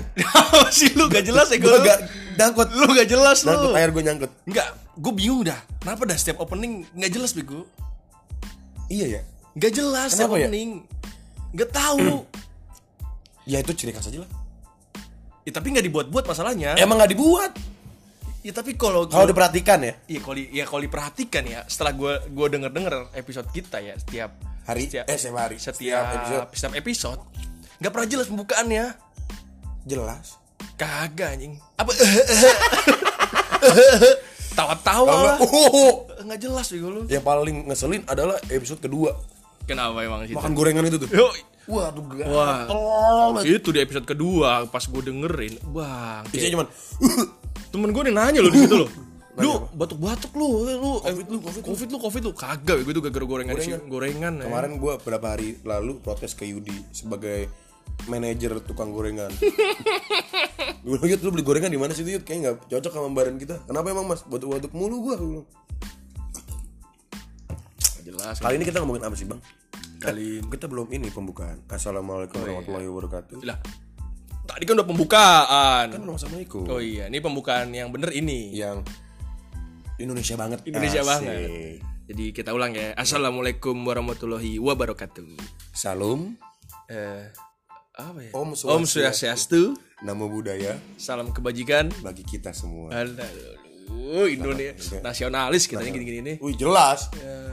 Apa sih lu gak jelas ya gue gak nyangkut. Lu gak jelas Nyangkut lu air gue nyangkut. Enggak, gue bingung dah Kenapa dah setiap opening gak jelas bego Iya ya. Gak jelas setiap Kenapa ya? opening Gak tahu Ya itu ciri khas aja lah. Ya tapi gak dibuat-buat masalahnya Emang gak dibuat. Ya tapi kalau Kalau diperhatikan ya. Iya kalau ya kalau diperhatikan ya setelah gue gue denger denger episode kita ya setiap Hari setiap, eh setiap hari. setiap episode setiap episode nggak pernah jelas pembukaannya jelas. kagak anjing. Apa? Tawa-tawa. Oh, nggak jelas ya lu. Yang paling ngeselin adalah episode kedua. kenapa emang sih Makan gorengan itu tuh. Yo, Waduh, gak. wah. itu di episode kedua pas gue dengerin bang. Kayak, cuman temen gue nih nanya lo di situ lo lu batuk-batuk lu lu. Covid lu covid, covid lu covid lu. Kagak gue tuh gara-gara gorengan gorengan, gorengan ya. kemarin gue beberapa hari lalu protes ke Yudi sebagai manajer tukang gorengan. gue bilang, "Yud, lu beli gorengan di mana sih Yud? Kayaknya nggak cocok sama badan kita. Kenapa emang mas? Batuk-batuk mulu gue. jelas Kali ini kita ngomongin apa sih bang? kali Kita belum ini pembukaan. Assalamualaikum warahmatullahi wabarakatuh. lah tadi kan udah pembukaan Kan belum assalamualaikum. oh iya ini pembukaan yang bener ini Yang Indonesia banget. Indonesia Asik. banget jadi kita ulang ya assalamualaikum warahmatullahi wabarakatuh Salam. eh apa ya Om Om Swastiastu Namo Buddhaya salam kebajikan bagi kita semua. Aduh, Indonesia nasionalis kita gini-gini nih. Wih jelas. Eh,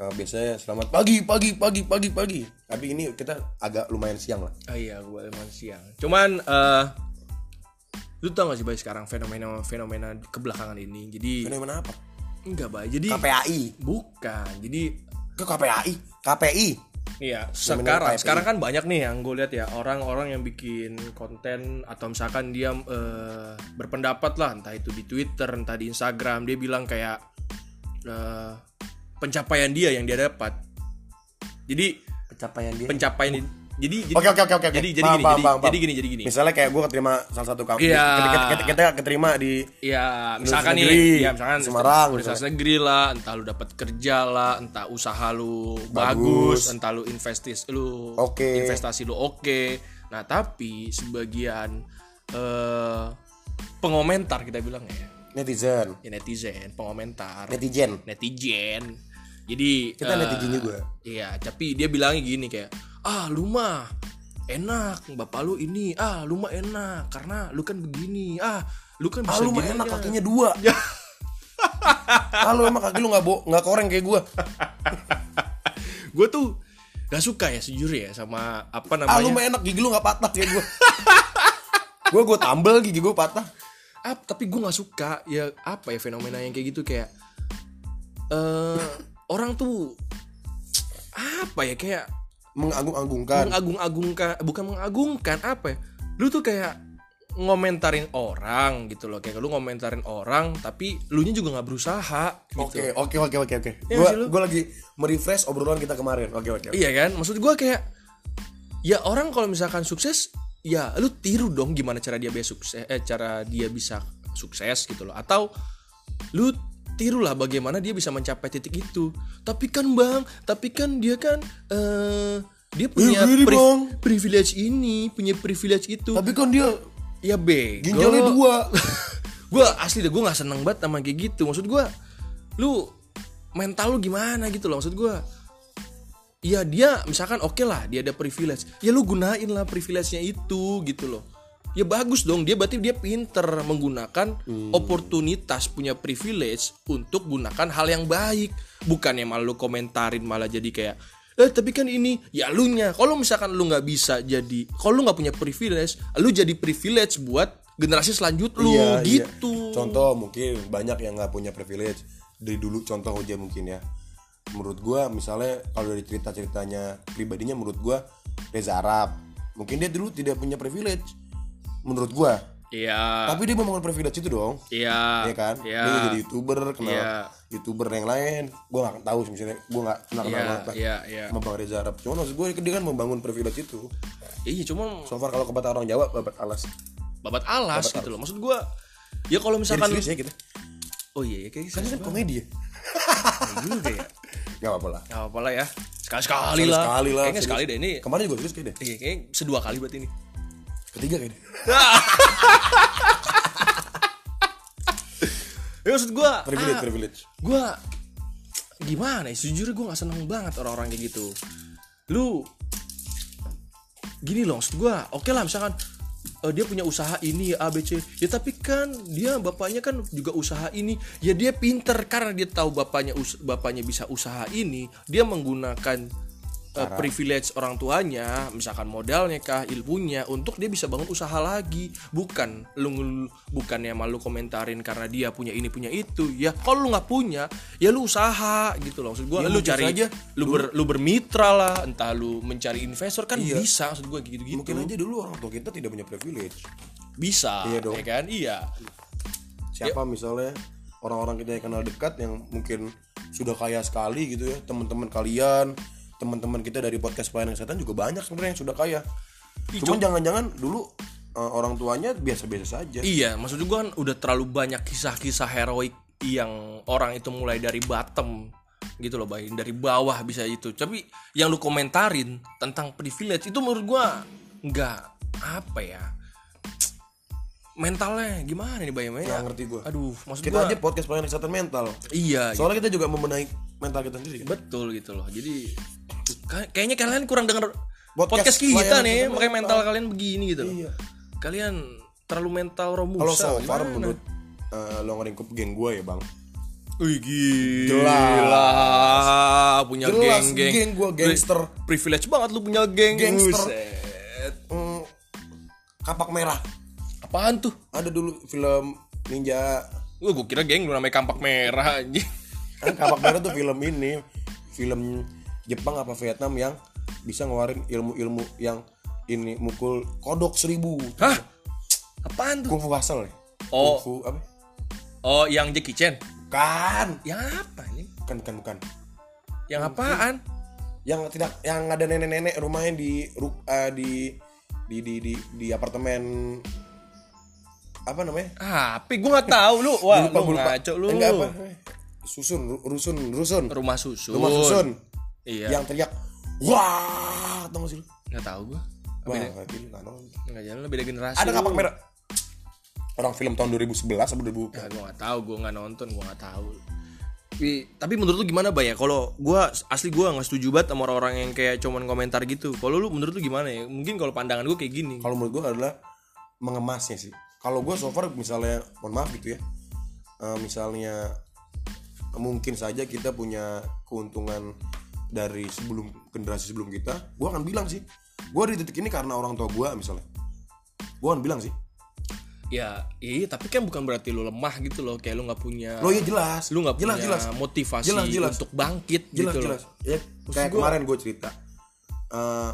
Nah, biasanya selamat pagi, pagi, pagi, pagi, pagi. Tapi ini kita agak lumayan siang lah. oh iya, gue emang siang. Cuman eh lu tau gak sih Bay sekarang fenomena-fenomena kebelakangan ini. Jadi Fenomena apa? enggak Bay. Jadi KPAI. bukan. Jadi Ke KPAI. KPI. Iya, sekarang sekarang kan banyak nih yang gue lihat ya orang-orang yang bikin konten atau misalkan dia eh, berpendapat lah entah itu di Twitter, entah di Instagram, dia bilang kayak eh, pencapaian dia yang dia dapat. Jadi Pencapaian dia. pencapaian di- jadi jadi Oke, oke, oke, oke. jadi jadi Paham, gini paham, jadi, paham, jadi gini jadi gini. Misalnya kayak gue keterima salah satu kampus. Iya. Kita, kita, kita keterima di Ya, misalkan nih, negeri, ya misalkan Semarang, universitas negeri lah, entah lu dapat kerja lah, entah usaha lu bagus, Bagus. entah lu investasi lu Oke. investasi lu oke. Nah, tapi sebagian eh pengomentar kita bilang ya, netizen. ya netizen, pengomentar, Netizen. netizen. Jadi Kita eh, netizen juga. Iya, tapi dia bilangnya gini kayak, ah lu mah enak, bapak lu ini, ah lu mah enak karena lu kan begini, ah lu kan Ah bisa lu mah enak aja." kakinya dua. Ya. ah lu emang kaki lu nggak bo nggak koreng kayak gue. gue tuh gak suka ya sejujurnya ya sama apa Ah lu namanya mah enak gigi lu nggak patah kayak gue. gue gue tambel gigi gue patah. ah, tapi gue nggak suka ya apa ya fenomena yang kayak gitu kayak eh orang tuh apa ya kayak Mengagung-agungkan. mengagung-agungkan bukan mengagungkan apa ya lu tuh kayak ngomentarin orang gitu loh kayak lu ngomentarin orang tapi lu nya juga nggak berusaha gitu Oke oke oke oke oke. Iya Gue gue lagi merefresh obrolan kita kemarin. Oke oke. oke. Iya kan? Maksud gua kayak ya orang kalau misalkan sukses ya lu tiru dong gimana cara dia bisa sukses eh cara dia bisa sukses gitu loh atau lu tirulah bagaimana dia bisa mencapai titik itu. Tapi kan bang tapi kan dia kan eh dia punya gini, pri- Bang. privilege ini punya privilege itu. Tapi kan dia ya bego ginjalnya dua. gue asli deh gue nggak seneng banget sama kayak gitu. Maksud gue lu mental lu gimana gitu loh maksud gue ya dia misalkan oke lah dia ada privilege. Ya lu gunain lah privilege-nya itu gitu loh ya bagus dong dia berarti dia pinter menggunakan oportunitas punya privilege untuk gunakan hal yang baik bukannya malah lu komentarin malah jadi kayak eh tapi kan ini ya lu nya kalau misalkan lu nggak bisa jadi kalau lu nggak punya privilege lu jadi privilege buat generasi selanjut lu Iya, iya. gitu Contoh mungkin banyak yang nggak punya privilege dari dulu contoh aja mungkin ya. Menurut gua misalnya kalau dari cerita-ceritanya pribadinya menurut gua Reza Arab. Mungkin dia dulu tidak punya privilege. Menurut gua. iya Tapi dia membangun privilege itu dong. iya Iya kan? iya Dia jadi YouTuber, kenal Iya. YouTuber yang lain. Gua nggak tahu sih misalnya gua nggak kenal kenal iya banget iya iya sama Bang Reza Arab. Cuma maksud gue dia kan membangun privilege itu. iya cuma So far kalau kata orang Jawa babat alas. babat alas gitu loh maksud gua ya kalau Jadi misalkan ya kita. oh iya ya, kayak Kan ini kan komedi ya. juga ya Gak apa-apa lah. Gak apa lah ya sekali sekali lah Sekali lah. kayaknya serius. sekali deh ini Kemarin juga serius kayaknya. iya kayaknya sedua kali buat ini Ketiga kayaknya. ya maksud gua privilege ah, privilege. gua gimana ya sejujurnya gue nggak seneng banget orang-orang kayak gitu. Lu gini loh maksud gue oke lah misalkan eh, dia punya usaha ini A B C. Ya tapi kan dia bapaknya kan juga usaha ini. Ya dia pinter karena dia tahu bapaknya us- bapaknya bisa usaha ini dia menggunakan eh, privilege orang tuanya misalkan modalnya kah ilmunya untuk dia bisa bangun usaha lagi. Bukan lu bukannya malu komentarin karena dia punya ini punya itu ya. Kalau lu nggak punya ya lu usaha gitu loh. Maksud gua Ya, lu cari saja lu ber- lu bermitra lah entah lu mencari investor kan bisa maksud gua gitu gitu mungkin aja dulu orang tua kita tidak punya privilege. Bisa Iya dong. ya kan? Iya. Siapa misalnya orang-orang kita yang kenal dekat yang mungkin sudah kaya sekali gitu ya teman-teman kalian teman-teman kita dari podcast pelayanan kesehatan juga banyak sebenarnya yang sudah kaya. Cuman jangan-jangan dulu eh, orang tuanya biasa-biasa saja. Iya, maksud gue kan udah terlalu banyak kisah-kisah heroik yang orang itu mulai dari bottom gitu loh, bayi dari bawah bisa itu. Tapi yang lu komentarin tentang privilege itu menurut gua nggak apa ya mentalnya gimana nih bayi nggak ngerti gue Aduh, maksud kita gua aja podcast pelayanan kesehatan mental iya soalnya kita juga membenahi mental kita sendiri kan? betul gitu loh. Jadi ka- kayaknya kalian kurang denger Podcast podcast, kita pelayanan nih, makanya mental mental. kalian begini gitu loh. Iya. Kalian terlalu mental romusa. kalau so far gimana? menurut eh, lo ngeringkup geng gue ya bang Wih gila punya Jelas, geng-geng geng gua gangster. Pri- Privilege banget lu punya geng Gangster. Hmm, kapak merah Apaan tuh? ada dulu film ninja Wah gue kira geng lu namanya kampak merah anjing kan kapak merah tuh film ini film Jepang apa Vietnam yang bisa ngeluarin ilmu-ilmu yang ini mukul kodok seribu Hah? Apaan tuh? kung fu hustle ya Oh. kung fu apa Oh yang Jackie Chan kan Yang apa ini? bukan bukan bukan Yang apaan? yang tidak yang ada nenek-nenek rumahnya di eh, di di di di, di apartemen apa namanya Apa? Gue gak tahu lu Wah Gua lupa, lu gua lupa. ngaco lu enggak apa susun ru- rusun rusun Rumah susun rumah susun Iya yang teriak wah tau gak sih lu Gak tahu gue wah nggak gini, nggak nonton. Gak jalan beda generasi ada kapak merah orang film tahun 2011 atau 2000 Ya, gue gak tahu, gue gak nonton, gue gak tahu. Tapi, tapi menurut lu gimana bay ya? Kalau gue asli gue nggak setuju banget sama orang-orang yang kayak cuman komentar gitu. Kalau lu menurut lu gimana ya? Mungkin kalau pandangan gue kayak gini. kalau menurut gue adalah mengemasnya sih kalau gue so far misalnya mohon maaf gitu ya eh, misalnya mungkin saja kita punya keuntungan dari sebelum generasi sebelum kita gue akan bilang sih gue di titik ini karena orang tua gue misalnya gue akan bilang sih Ya, iya, tapi kan bukan berarti lu lemah gitu loh. Kayak lu nggak punya, lo ya jelas lu nggak jelas punya jelas motivasi Jelas, jelas. untuk bangkit jelas gitu jelas loh. ya kayak kemarin gue cerita Eh,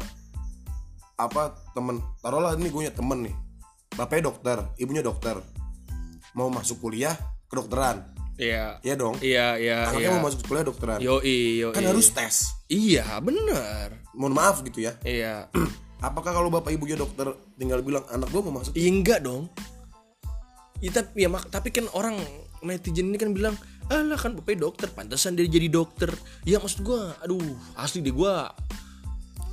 apa temen taruhlah ini gue punya temen nih bapaknya dokter ibunya dokter mau masuk kuliah kedokteran Iya, ya dong iya, iya, anaknya iya. mau masuk kuliah dokteran Yo, yo, kan harus tes Iya, bener. mohon maaf gitu ya Iya. apakah kalau bapak ibunya dokter tinggal bilang anak gue mau masuk Iya enggak dong. Ya, tapi, ya, mak- tapi kan orang netizen ini kan bilang, alah kan bapak dokter, pantesan dia jadi dokter. Ya maksud gua, aduh, asli deh gua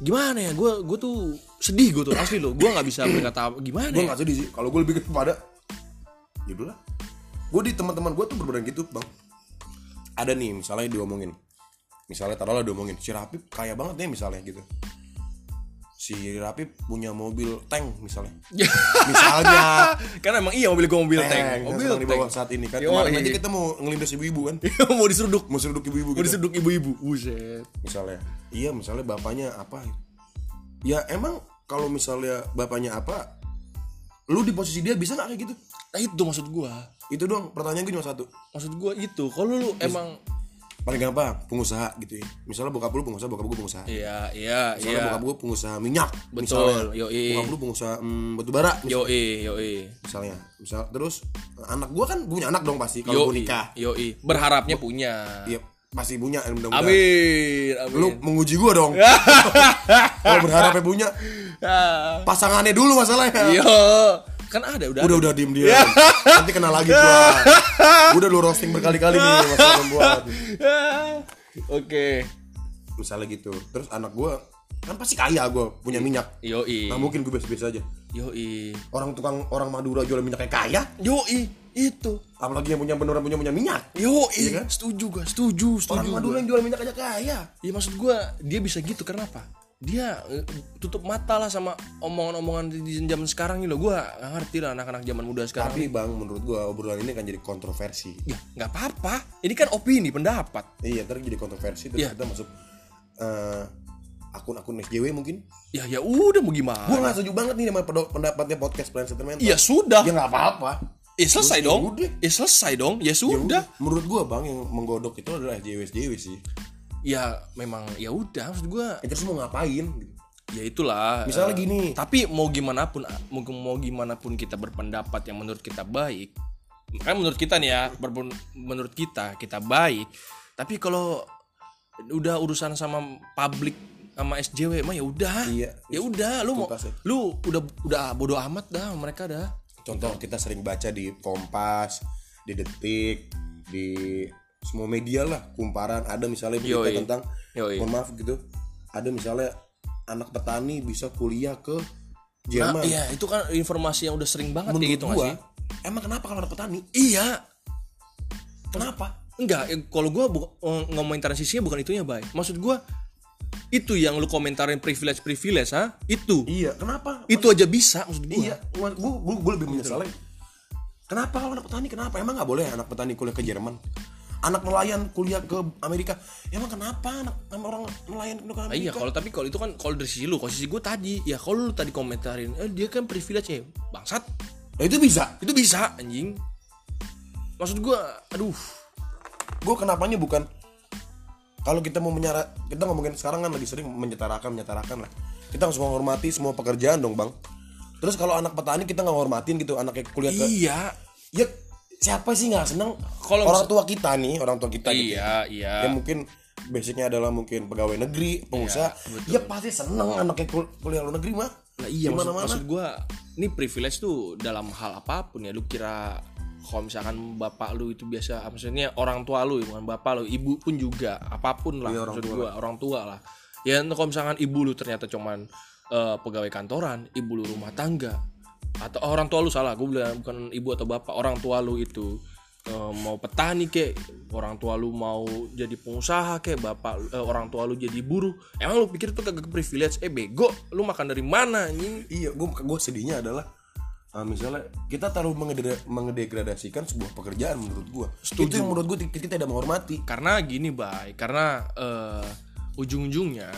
gimana ya? Gua gua tuh sedih gua tuh asli loh. Gua nggak bisa berkata gimana. gue Ya? nggak sedih sih kalau gue lebih kepada ya udahlah gue di teman-teman gue tuh berbeda gitu bang ada nih misalnya diomongin misalnya taruhlah diomongin si Rapip kaya banget nih misalnya gitu si Rapip punya mobil tank misalnya misalnya kan emang iya mobil gua mobil tank, tank. Mobil sedang dibawa tank. saat ini kan Yo, kemarin iya. aja kita mau ngelindas ibu-ibu kan mau diseruduk. mau seruduk ibu-ibu Mau gitu. diseruduk ibu-ibu. Buset. misalnya iya misalnya bapaknya apa ya emang kalau misalnya bapaknya apa lu di posisi dia bisa nggak kayak gitu Nah itu maksud gua. itu doang pertanyaan gue cuma satu Maksud gua itu. Kalau lu emang paling gampang pengusaha gitu ya misalnya bokap lu pengusaha bokap gue pengusaha iya iya misalnya iya. bokap gue pengusaha minyak Betul, misalnya yoi. bokap lu pengusaha mm, batu bara Yoi, yoi. misalnya misal terus anak gue kan punya anak dong pasti kalau nikah yoi. Berharapnya punya. iya pasti punya mudah-mudahan Amin, amin. lu menguji gue dong kalau berharapnya punya Ah. pasangannya dulu masalahnya Iya, kan ada udah. udah udah diem dia nanti kena lagi gua udah lu roasting berkali-kali nih masalah perempuan Ah. Oke. misalnya gitu terus anak gua kan pasti kaya gua punya minyak Yoi. Nah mungkin gue biasa-biasa aja Yoi. orang tukang orang Madura jual minyak kayak kaya Yoi, itu. apalagi yang punya beneran punya punya minyak Yoi, Iya kan? setuju gua, setuju, setuju. orang gua. Madura yang jual minyak aja kaya Ya maksud gua dia bisa gitu karena apa? Dia eh, tutup mata lah sama omongan-omongan di zaman sekarang ini loh. Gua nggak ngerti lah anak-anak zaman muda sekarang. tapi bang menurut gua obrolan ini kan jadi kontroversi Ya nggak apa-apa. Ini kan opini, pendapat. iya ntar jadi kontroversi terus Iya. kita masuk eh, akun-akun SJW mungkin Ya ya udah mau gimana? gua nggak setuju banget nih sama pendapatnya podcast plan sentimental Ya sudah. ya nggak apa-apa Ya selesai Ya dong. Ya selesai dong. Ya Ya sudah. menurut gua bang yang menggodok itu adalah SJW SJW sih Ya memang ya udah maksud gua ya, terus mau ngapain ya itulah. misalnya Eh, gini Tapi mau gimana pun mau, mau gimana pun kita berpendapat yang menurut kita baik. Kan menurut kita nih ya, berpen- menurut kita kita baik. Tapi kalau udah urusan sama publik sama SJW mah ya udah. Iya. Ya udah lu mau ya. lu udah udah bodo amat dah mereka dah. contoh kita sering baca di Kompas di Detik di semua media lah kumparan ada misalnya berita Yoi. tentang Yoi. mohon maaf gitu ada misalnya anak petani bisa kuliah ke Nah, Jerman iya, itu kan informasi yang udah sering banget kayak menurut gitu nggak gua sih? emang kenapa kalau anak petani Iya. kenapa Enggak, eh, kalau gua bu- eh, ngomongin transisinya bukan itunya, Bay. Maksud gua itu yang lu komentarin privilege privilege, ha? Itu. iya kenapa Itu aja bisa maksud gua. iya gua, gua, gua, gua lebih menyesalnya kenapa kalau anak petani kenapa emang nggak boleh anak petani kuliah ke Jerman anak nelayan kuliah ke Amerika emang kenapa anak sama orang nelayan ke Ah, Amerika iya, kalau tapi kalau itu kan kalau dari sisi lu, kalau sisi gua tadi, ya kalau lu tadi komentarin, eh dia kan privilege ya, bangsat. Nah, itu bisa Itu bisa, anjing. Maksud gua, aduh. gue kenapanya bukan kalau kita mau menyara kita ngomongin sekarang kan lagi sering menyetarakan menyetarakan lah. Kita harus menghormati semua pekerjaan dong bang. Terus kalau anak petani kita nggak hormatin gitu anaknya kuliah ke Iya. ya siapa sih nggak seneng? Kalau orang tua kita nih orang tua kita gitu. Iya, iya. ya mungkin basicnya adalah mungkin pegawai negeri pengusaha. ya pasti seneng anaknya kul- kuliah luar negeri mah. Nah, iya maksud, Gimana-mana. maksud gue ini privilege tuh dalam hal apa pun ya. Lu kira kalau misalkan bapak lu itu biasa maksudnya orang tua lu ya, bukan bapak lu ibu pun juga apa pun lah Iya, orang maksud tua gua orang tua lah. Ya kalau misalkan ibu lu ternyata cuman eh, pegawai kantoran ibu lu rumah tangga atau oh, orang tua lu salah gue bilang bukan ibu atau bapak orang tua lu itu eh, mau petani kek orang tua lu mau jadi pengusaha kek bapak eh, orang tua lu jadi buruh emang lu pikir itu kagak privilege? Eh bego lu makan dari mana anjing? Iya gue gue sedihnya adalah uh, misalnya kita terlalu mengedera- mengedegradasikan sebuah pekerjaan menurut gue itu yang menurut gue kita tidak menghormati karena gini bay karena eh, ujung-ujungnya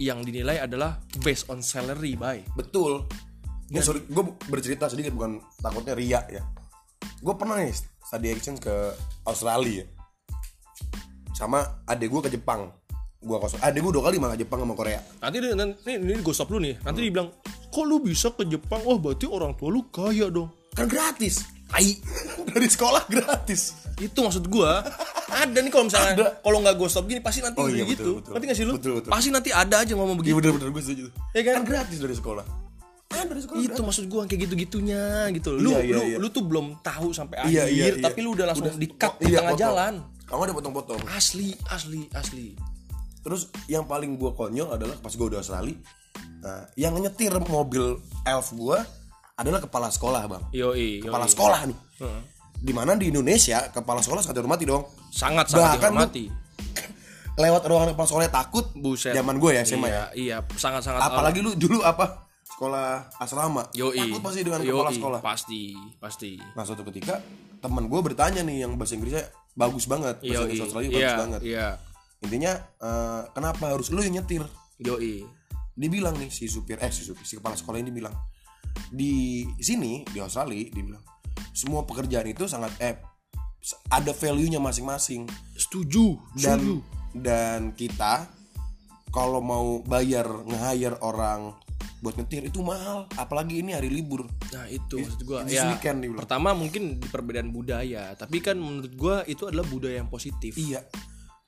yang dinilai adalah based on salary bay Betul. Ini sorry, gue bercerita sedikit bukan takutnya ria ya. Gue pernah nih study exchange ke Australia. Sama adek gue ke Jepang. Gue ke adek gue dua kali malah Jepang sama Korea. nanti nanti ini, gue stop lu nih nanti dibilang kok lu bisa ke Jepang wah berarti orang tua lu kaya dong Kan gratis. Tai. Dari sekolah gratis. itu maksud gua ada nih kalau misalnya kalau nggak gue stop gini pasti nanti Oh udah iya, gitu betul, betul. ngerti nggak sih lu Betul, betul. pasti nanti ada aja ngomong Iya begitu bener-bener gue setuju. Ya kan? Kan gratis dari sekolah. Kan dari sekolah. itu maksud gua kayak gitu gitunya gitu lu Iya, iya, lu iya. lu tuh belum tahu sampai Iya, akhir iya, iya. tapi lu udah langsung di cut oh, di iya, tengah potong. jalan Kamu ada potong-potong. asli asli asli Terus yang paling gue konyol adalah pas gue udah Australia. Nah, yang nyetir mobil elf gue adalah kepala sekolah bang. yoi, Kepala yoi. sekolah nih. Di mana di Indonesia kepala sekolah sangat dihormati dong. sangat sangat Bahkan dihormati lewat ruangan kepala sekolah takut Buset. zaman gue ya SMA ya iya, iya sangat sangat apalagi lu dulu apa? Sekolah asrama. Yoi. Takut pasti dengan Yoi, kepala sekolah. pasti pasti. Nah suatu ketika teman gue bertanya nih yang bahasa Inggrisnya bagus banget bahasa yoi. Inggris Australia iya bagus banget. iya. Intinya eh, kenapa harus lu yang nyetir? Yoi dia bilang nih si supir eh si supir si kepala sekolah ini bilang di sini di Australia dia bilang semua pekerjaan itu sangat eh ada value-nya masing-masing. Setuju dan setuju. dan kita kalau mau bayar nge-hire orang buat nyetir itu mahal. Apalagi ini hari libur. Nah itu maksud gua. ya weekend pertama mungkin di perbedaan budaya. Tapi kan menurut gua itu adalah budaya yang positif. Iya.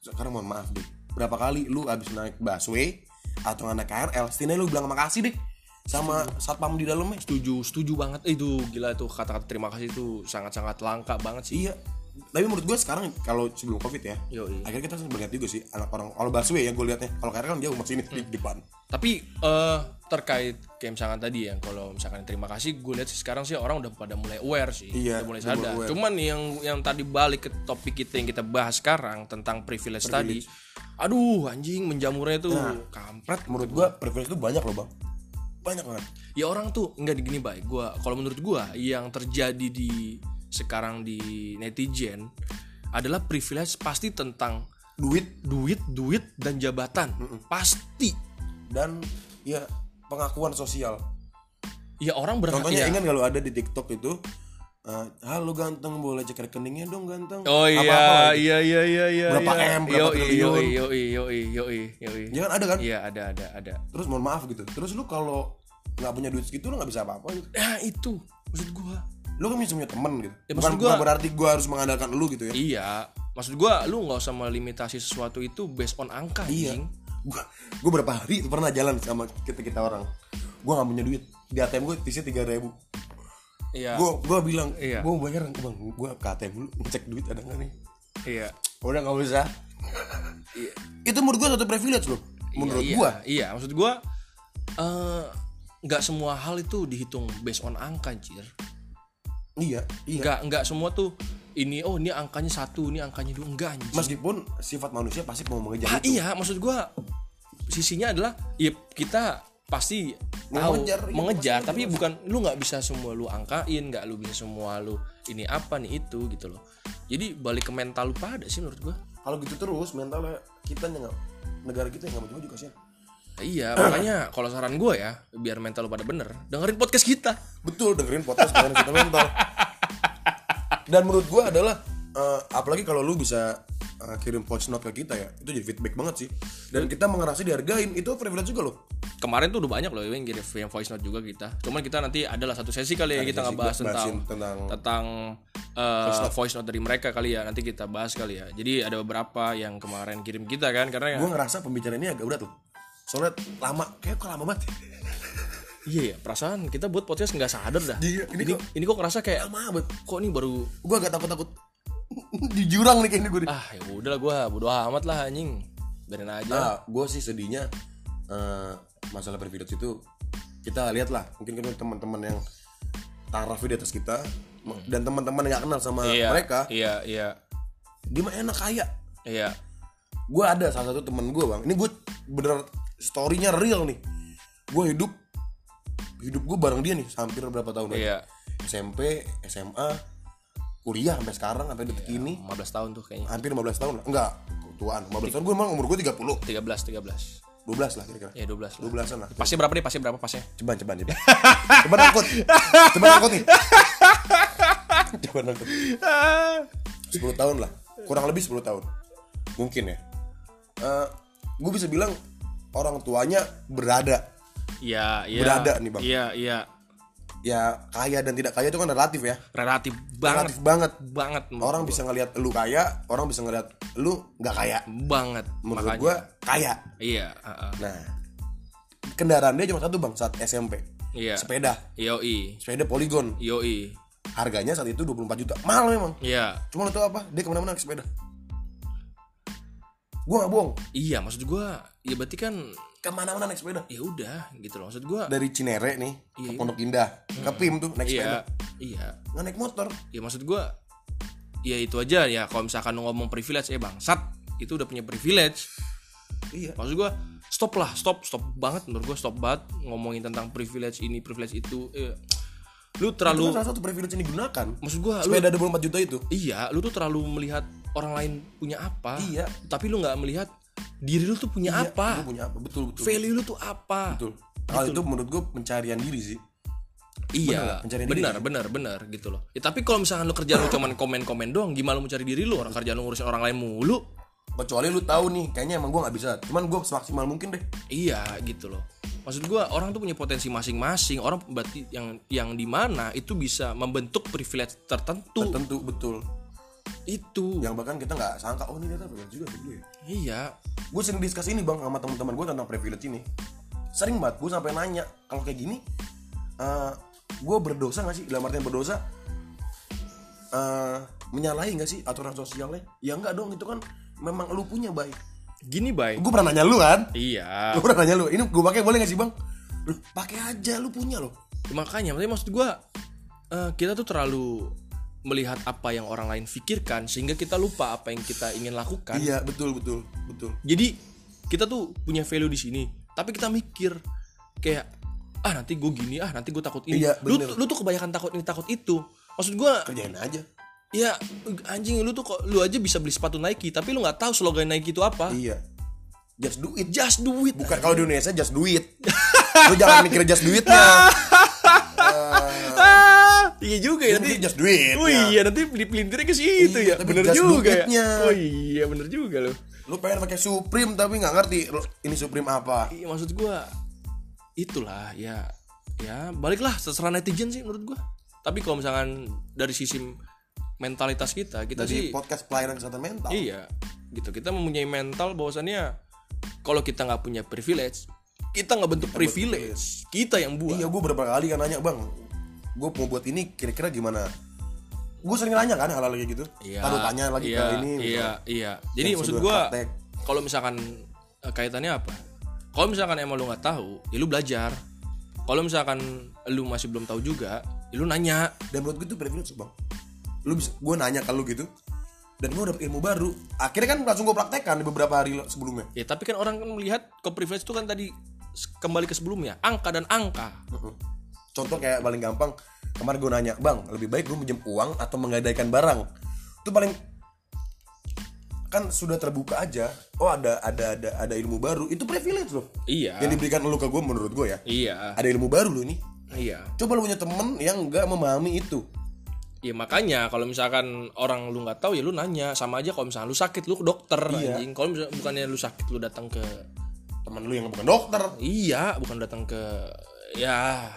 Sekarang mohon maaf deh berapa kali lu abis naik busway atau naik KRL setidaknya lu bilang makasih deh sama satpam di dalamnya. Setuju setuju banget. Itu gila itu kata-kata terima kasih itu sangat-sangat langka banget sih. Iya tapi menurut gue sekarang kalau sebelum covid ya Yoi. akhirnya kita melihat juga sih anak orang kalau busway ya gue liatnya kalau KRL kan jauh masih ini di depan Tapi eh terkait kayak misalkan tadi ya, kalau misalkan terima kasih, gue lihat sih sekarang sih orang udah pada mulai aware sih, Iya, udah mulai sadar. aware. Cuman yang yang tadi balik ke topik kita yang kita bahas sekarang tentang privilege, tadi, aduh anjing menjamurnya tuh kampret. menurut gue privilege itu banyak loh bang banyak banget Ya orang tuh enggak gini baik. Gua kalau menurut gua yang terjadi di sekarang di netizen adalah privilege pasti tentang duit duit, duit dan jabatan. Pasti. dan ya pengakuan sosial Ya orang berhak contohnya ya. ingat kalau ada di TikTok itu eh, halo ganteng boleh cek rekeningnya dong ganteng Oh iya, lah gitu. iya iya iya iya. Berapa iya. M, berapa Yoi, triliun. Yoi yoi yoi yoi yoi. ya ada kan Iya ada ada ada. terus mohon maaf gitu terus lu kalau nggak punya duit segitu lu nggak bisa apa-apa gitu Nah itu maksud gua. Lu kan bisa punya temen gitu Ya, bukan, gua- bukan berarti gua harus mengandalkan lu gitu ya Iya, maksud gua lu nggak usah melimitasi sesuatu itu based on angka. Iya. gua gua berapa hari pernah jalan sama kita kita orang gua nggak punya duit di ATM gua isinya tiga ribu Iya. gua gua bilang Iya. gua mau bayar bang gua ke ATM dulu ngecek duit ada nggak nih Iya. udah nggak usah itu menurut gua satu privilege loh menurut iya, gua Iya, maksud gua eh, nggak semua hal itu dihitung based on angka, anjir. Iya iya Nggak nggak semua tuh ini oh ini angkanya satu, ini angkanya dua, enggak anjing. meskipun sifat manusia pasti mau mengejar Ah, itu iya, maksud gua sisinya adalah ya kita pasti tahu Mengejar, iya, mengejar, pasti tapi bukan lu nggak bisa semua lu angkain, nggak lu bisa semua lu ini apa nih itu gitu loh. Jadi balik ke mental lu pada sih menurut gua. kalau gitu terus mentalnya kita nggak negara kita yang nggak maju juga kasihan Iya, makanya kalau saran gua ya, biar mental lu pada bener, dengerin podcast kita. betul dengerin podcast kalian kita mental dan menurut gua adalah eh, apalagi kalau lu bisa eh, kirim voice note ke kita ya itu jadi feedback banget sih dan kita mengerasa dihargain itu privilege juga loh Kemarin tuh udah banyak loh yang kirim yang voice note juga kita. Cuman kita nanti adalah satu sesi kali ya kita sesi ngebahas bahasin tentang tentang tentang uh, voice note dari mereka kali ya. Nanti kita bahas kali ya. Jadi ada beberapa yang kemarin kirim kita kan karena gua ngerasa pembicaraan ini agak berat loh soalnya lama kayak kok lama banget iya ya perasaan kita buat podcast nggak sadar dah. Iya, ini ini, kok- ini kok ngerasa kayak lama banget kok ini baru gua agak takut takut di jurang nih kayaknya gue ah ya udahlah gua bodo amat lah anjing. Biarin aja. Nah, gue sih sedihnya eh, masalah privilege itu kita lihat lah mungkin kan teman-teman yang taraf di atas kita dan teman-teman yang gak kenal sama iya. mereka Iya, iya. dia mah enak kaya Iya. gue ada salah satu temen gue bang ini gue bener storynya real nih gue hidup hidup gue bareng dia nih hampir berapa tahun lagi Iya. SMP SMA kuliah sampai sekarang sampai detik ini 15 tahun tuh kayaknya. hampir 15 tahun enggak tuaan 15 tahun gue emang umur gue 30 13 13. 12 lah kira-kira Ya 12 lah. 12an lah Pasnya berapa nih? Pasnya berapa pasnya? Coba coba coba. Coba angkut. Coba angkut nih. Coba angkut. 10 tahun lah. Kurang lebih 10 tahun. Mungkin ya. Eh gue bisa bilang orang tuanya berada. Iya, iya. Berada nih, Bang. Iya, iya. Ya kaya dan tidak kaya itu kan relatif ya. Relatif banget Relatif banget. banget Orang gua. bisa ngelihat lu kaya, orang bisa ngelihat lu nggak kaya. banget Menurut makanya. gue kaya. Iya, heeh. Nah, kendaraan dia cuma satu bang saat SMP. Iya. Sepeda, Yoi. sepeda Polygon. Yoi. Harganya saat itu 24 juta. Mahal memang. Iya. Cuma tau apa? Dia ke mana-mana naik sepeda. Gua gak bohong. Iya, maksud gua ya berarti kan Ke mana-mana naik sepeda. ya udah gitu loh. Maksud gua Dari Cinere nih Iya. ke Pondok Indah, ke PIM tuh naik sepeda. iya. Iya. Nggak naik motor. Ya maksud gua ya itu aja ya kalau misalkan lu ngomong privilege eh bangsat itu udah punya privilege. Iya. Maksud gua stop lah, stop, stop banget menurut gua stop banget ngomongin tentang privilege ini, privilege itu. Eh, lu Itu terlalu kan salah satu privilege yang digunakan. maksud gua lu Sepeda 24 juta itu. Iya, lu tuh terlalu melihat orang lain punya apa. Iya. Tapi lu nggak melihat diri lu tuh punya Iya, apa. Lu punya apa? Betul, betul. Value lu tuh apa. Betul. Kalau itu menurut gua pencarian diri sih. Iya, diri benar, benar, benar gitu loh. Ya tapi kalau misalkan lu kerjaan lu cuman komen-komen doang, gimana lu mencari diri lu? Orang kerjaan lu ngurusin orang lain mulu. Kecuali lu tahu nih, kayaknya emang gua nggak bisa. Cuman gua semaksimal mungkin deh. Iya, gitu loh. Maksud gua orang tuh punya potensi masing-masing. Orang berarti yang yang di mana itu bisa membentuk privilege tertentu. Tentu betul. Itu. Yang bahkan kita nggak sangka, oh ini ternyata privilege juga dulu ya. Iya. gue sering diskus ini bang sama teman-teman gue tentang privilege ini. Sering banget gue sampai nanya kalau kayak gini gue berdosa gak sih? Dalam artian berdosa eh menyalahi nggak sih aturan sosialnya? Ya enggak dong itu kan memang lu punya baik gini bay. Gue pernah nanya lu kan? Iya. Gue pernah nanya lu ini gue pakai boleh gak sih bang? Lu pakai aja lu punya loh. Makanya maksud gue eh, kita tuh terlalu melihat apa yang orang lain pikirkan sehingga kita lupa apa yang kita ingin lakukan. Iya betul betul betul. Jadi kita tuh punya value di sini tapi kita mikir kayak ah nanti gue gini ah nanti gue takut ini. Iya, lu bener. lu tuh kebanyakan takut ini takut itu. Maksud gue kerjain aja. Ya anjing lu tuh kok lu aja bisa beli sepatu Nike tapi lu nggak tahu slogan Nike itu apa. Iya. Just do it. Just do it bukan kalau di Indonesia just do it. Lu jangan mikir just do itnya. ah, iya juga ya nanti just do it Oh iya nanti dipelintirnya ke situ Iya, ya. Bener juga ya. Oh iya bener juga loh. lu pengen pakai Supreme tapi nggak ngerti ini Supreme apa Iya maksud gua itulah ya ya baliklah terserah netizen sih menurut gua. Tapi kalau misalkan dari sisi mentalitas kita kita dari sih podcast pelayanan kesehatan mental iya gitu kita mempunyai mental bahwasannya kalau kita nggak punya privilege kita nggak bentuk privilege kita yang buat iya gue beberapa kali kan nanya bang gue mau buat ini kira-kira gimana gue sering nanya kan hal-hal kayak gitu Iya, Lalu tanya lagi iya, ke ini gitu. Iya, iya. Jadi Yang maksud praktek. kalau misalkan eh, kaitannya apa? Kalau misalkan emang lu nggak tahu, ya lu belajar. Kalau misalkan lu masih belum tahu juga, ya lu nanya. dan menurut gue itu privilege bang lu bisa gue nanya ke lu gitu dan gue dapet ilmu baru akhirnya kan langsung gue praktekkan di beberapa hari sebelumnya Ya tapi kan orang kan melihat ke privilege itu kan tadi kembali ke sebelumnya, angka dan angka. Contoh kayak paling gampang kemarin gue nanya bang lebih baik gue minjem uang atau menggadaikan barang itu paling kan sudah terbuka aja oh ada ada ada ada ilmu baru itu privilege loh Iya. yang diberikan lu ke gue menurut gue ya Iya. ada ilmu baru lo ini Iya. coba lu punya temen yang nggak memahami itu Ya makanya kalau misalkan orang lu nggak tahu ya lu nanya sama aja kalau misalkan lu sakit lu ke dokter Iya. anjing. Kalau misalkan bukannya lu sakit lu datang ke temen lu yang bukan dokter iya, bukan datang ke ya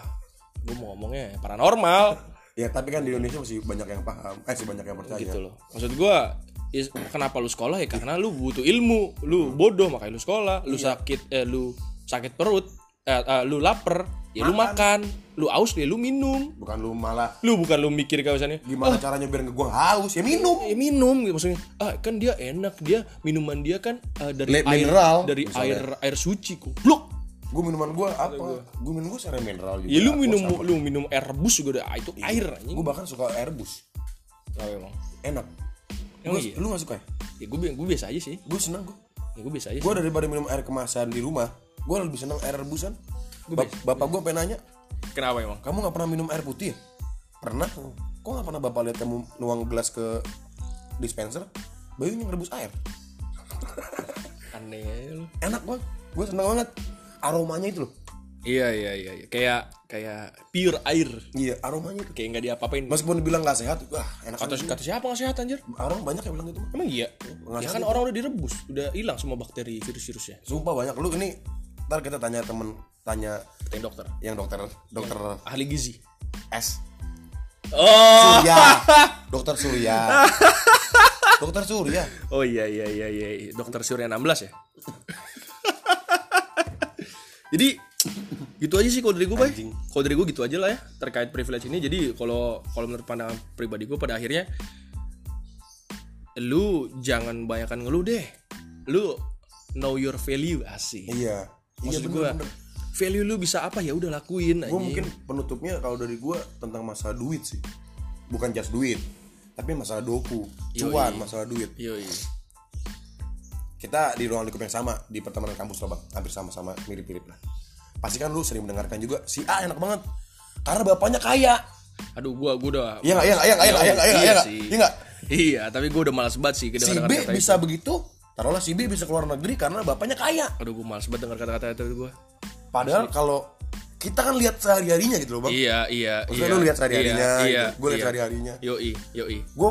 gue mau ngomongnya paranormal. Ya tapi kan di Indonesia masih banyak yang paham eh masih banyak yang percaya. Gitu loh. Maksud gua is- kenapa lu sekolah? Ya karena lu butuh ilmu, lu bodoh makanya lu sekolah, lu sakit eh lu sakit perut, eh, eh, lu lapar, ya lu makan, lu aus ya lu minum. bukan lu malah. Lu bukan lu mikir kayak misalnya gimana caranya biar gua haus? Ya minum. Ya minum maksudnya ah kan dia enak dia minuman dia kan eh, dari Le- air mineral, dari misalnya. air air suci goblok gue minuman gue apa? gue minum gue secara mineral juga. Ya lu minum lu minum air rebus juga udah ah, itu air anjing. Gue bahkan suka airbus Kenapa emang? Enak. Emang Gua- iya? lu gak suka ya? Ya gue gue biasa aja sih. Gue seneng gue ya gue biasa aja gue daripada minum air kemasan di rumah gue lebih seneng air rebusan. Bap- bapak gue pengen nanya kenapa emang? Kamu nggak pernah minum air putih ya? Pernah. Kok nggak pernah bapak lihat kamu nuang gelas ke dispenser? Bayu yang rebus air. Aneh lu. Enak banget gue seneng banget aromanya itu loh. Iya iya iya iya. kayak kayak pure air. Iya aromanya itu kayak nggak diapa-apain. Meskipun dibilang nggak sehat wah enak kata kata siapa nggak sehat anjir? Orang banyak yang bilang gitu. Emang iya? Ya sehat kan orang udah direbus udah hilang semua bakteri virus-virusnya. Sumpah banyak. Lu ini ntar kita tanya temen tanya Katain dokter. yang dokter dokter ahli gizi. S. Oh! Surya. Dokter Surya. Dokter Surya. Oh iya iya iya iya. Dokter Surya 16 ya jadi gitu aja sih kalau dari gue bay. Kalau dari gue gitu aja lah ya terkait privilege ini. Jadi kalau kalau menurut pandangan pribadi gue pada akhirnya lu jangan banyakkan ngeluh deh. Lu know your value asik. Iya. Iya maksud bener, gue value lu bisa apa? Ya udah lakuin gue aja mungkin penutupnya kalau dari gue tentang masalah duit sih. Bukan just duit tapi masalah doku cuan masalah duit. Yoi. Kita di ruang lingkup yang sama di pertemanan kampus lah bang hampir sama-sama mirip-mirip lah. Pasti kan lu sering mendengarkan juga si A enak banget karena bapaknya kaya. Aduh gua gua udah iya nggak iya nggak iya nggak iya nggak iya nggak iya Iya nggak iya nggak. Iya tapi gua udah malas banget sih si B kata-kata itu. bisa begitu taruhlah si B bisa keluar negeri karena bapaknya kaya. Aduh gua malas banget dengar kata-kata itu gua. Padahal kalau kita kan lihat sehari harinya gitu loh bang. Iya iya Maksudnya iya. lu lihat sehari-harinya iya, gitu. iya, Gua lihat iya. sehari-harinya. yoi yoi. Gue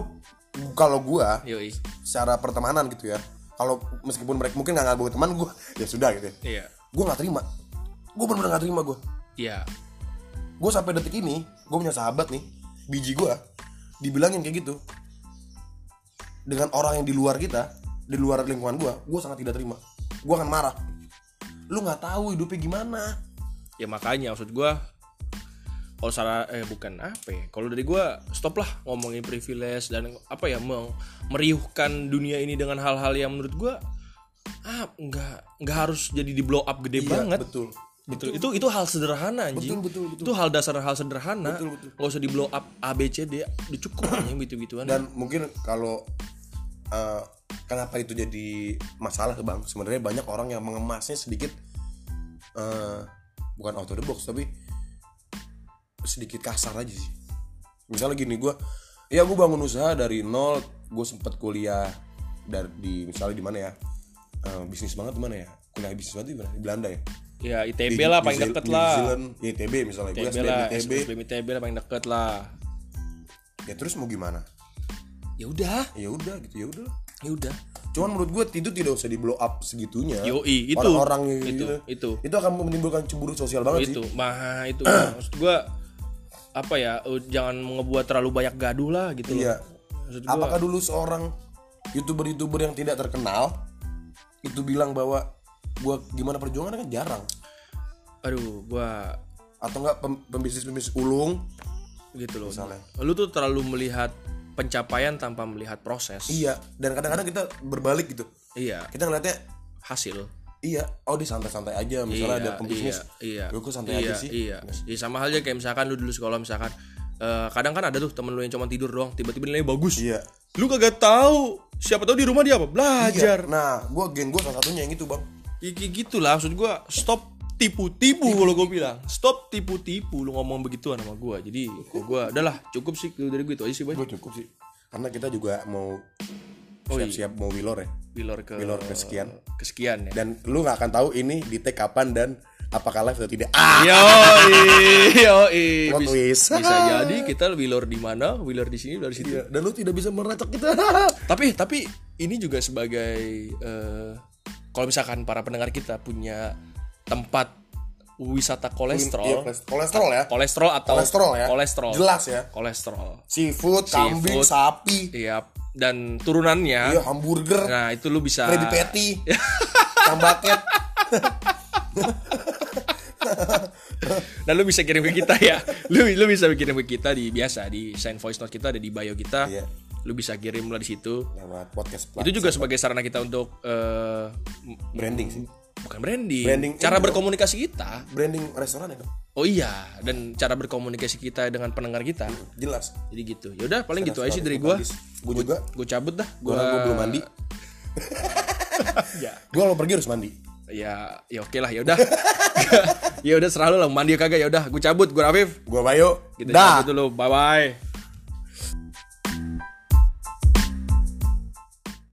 kalau gue yoi. secara pertemanan gitu ya kalau meskipun mereka mungkin nggak ngaku teman gue ya sudah gitu ya. Iya. Gue nggak terima. Gue benar-benar nggak terima gue iya. Gue sampai detik ini gue punya sahabat nih biji gue dibilangin kayak gitu. Dengan orang yang di luar kita di luar lingkungan gue gue sangat tidak terima. Gue akan marah. Lu nggak tahu hidupnya gimana. Ya makanya maksud gua kalau salah eh bukan apa ya? Kalau dari gue stop lah ngomongin privilege dan apa ya meng- meriuhkan dunia ini dengan hal-hal yang menurut gue ah nggak nggak harus jadi di blow up gede Iya, banget. betul. Gitu. Itu itu hal sederhana anjing. Betul, betul, betul. itu hal dasar hal sederhana. Betul, betul. nggak usah di blow up A B C D udah cukup anjing gitu gituan dan mungkin kalau eh, kenapa itu jadi masalah bang? Sebenarnya banyak orang yang mengemasnya sedikit eh, bukan out of the box tapi sedikit kasar aja sih. Misalnya gini gue ya gue bangun usaha dari nol gue sempet kuliah dari di misalnya di mana ya Eh, bisnis banget di mana ya? Kuliah bisnis banget di mana? Di Belanda ya? Ya ITB Di- lah paling Zeal- deket New lah Zealand, ya, ITB misalnya gue ITB SBM lah ITB SBM ITB lah paling deket lah. Ya terus mau gimana? Ya udah. Ya udah gitu ya udah ya udah. Cuman menurut gue itu tidak usah di blow up segitunya. Yoi, itu. Orang-orang yang Itu, gitu. itu. Itu akan menimbulkan cemburu sosial banget itu sih. mah itu. Maksud gua apa ya eh, jangan ngebuat terlalu banyak gaduh lah gitu loh. Iya. gua Apakah dulu seorang youtuber-youtuber yang tidak terkenal itu bilang bahwa gua gimana perjuangan kan jarang. Aduh gua atau enggak pem- pembisnis-pembisnis ulung gitu loh. Misalnya. lu tuh terlalu melihat pencapaian tanpa melihat proses. Iya dan kadang-kadang kita berbalik gitu. Iya. Kita ngeliatnya hasil iya oh dia santai-santai aja misalnya ada Iya, pembisnis iya, iya. "Gua kok santai iya, aja sih Iya. Ya, sama halnya kayak misalkan lu dulu sekolah misalkan eh, kadang kan ada tuh temen lu yang cuma tidur doang tiba-tiba nilainya bagus. iya Lu kagak tahu siapa tahu di rumah dia apa? Iya. Belajar. nah gua geng gua salah satunya yang itu bang Ya, kayak gitu lah maksud gua stop tipu-tipu kalau gue bilang stop tipu-tipu lu ngomong begituan sama gua jadi gua udahlah cukup sih dari gue itu aja sih gue cukup sih karena kita juga mau Oh, iya. siap-siap mau wilor ya? Wilor ke Wilor kesekian. kesekian ya. Dan lu nggak akan tahu ini di take kapan dan apakah live atau tidak. Ah! Yoi. Plot Bisa, bisa jadi kita Wilor di mana, Wilor di sini, di situ. Iya, dan lu tidak bisa meracak kita. Tapi tapi ini juga sebagai eh, kalau misalkan para pendengar kita punya tempat wisata Iya, kolesterol, kolesterol ya. Kolesterol atau kolesterol ya. kolesterol, jelas ya. Kolesterol, seafood, kambing Seafood. sapi. Iya dan turunannya. iya hamburger Nah itu lu bisa. Krabby Patty Kang Bucket Dan lu bisa kirim ke kita ya. Lu lu bisa kirim ke kita di biasa di sign voice note kita ada di bio kita. Iya. Lu bisa kirim lah di situ. lewat podcast Itu juga sebagai sarana kita untuk eh, branding sih bukan branding, Branding cara ini dong. berkomunikasi kita. branding restoran ya dong Oh iya, dan cara berkomunikasi kita dengan pendengar kita. jelas Jadi gitu. Yaudah paling gitu aja sih dari gua. gue juga Gue cabut dah. gue gue belum mandi Ya, gue kalau pergi harus mandi ya, ya oke lah. Ya udah. ya udah serah lu lah mandi kagak ya udah. Gue cabut. Gue Afif. gue Bayo Kita dah cabut dulu. Bye bye.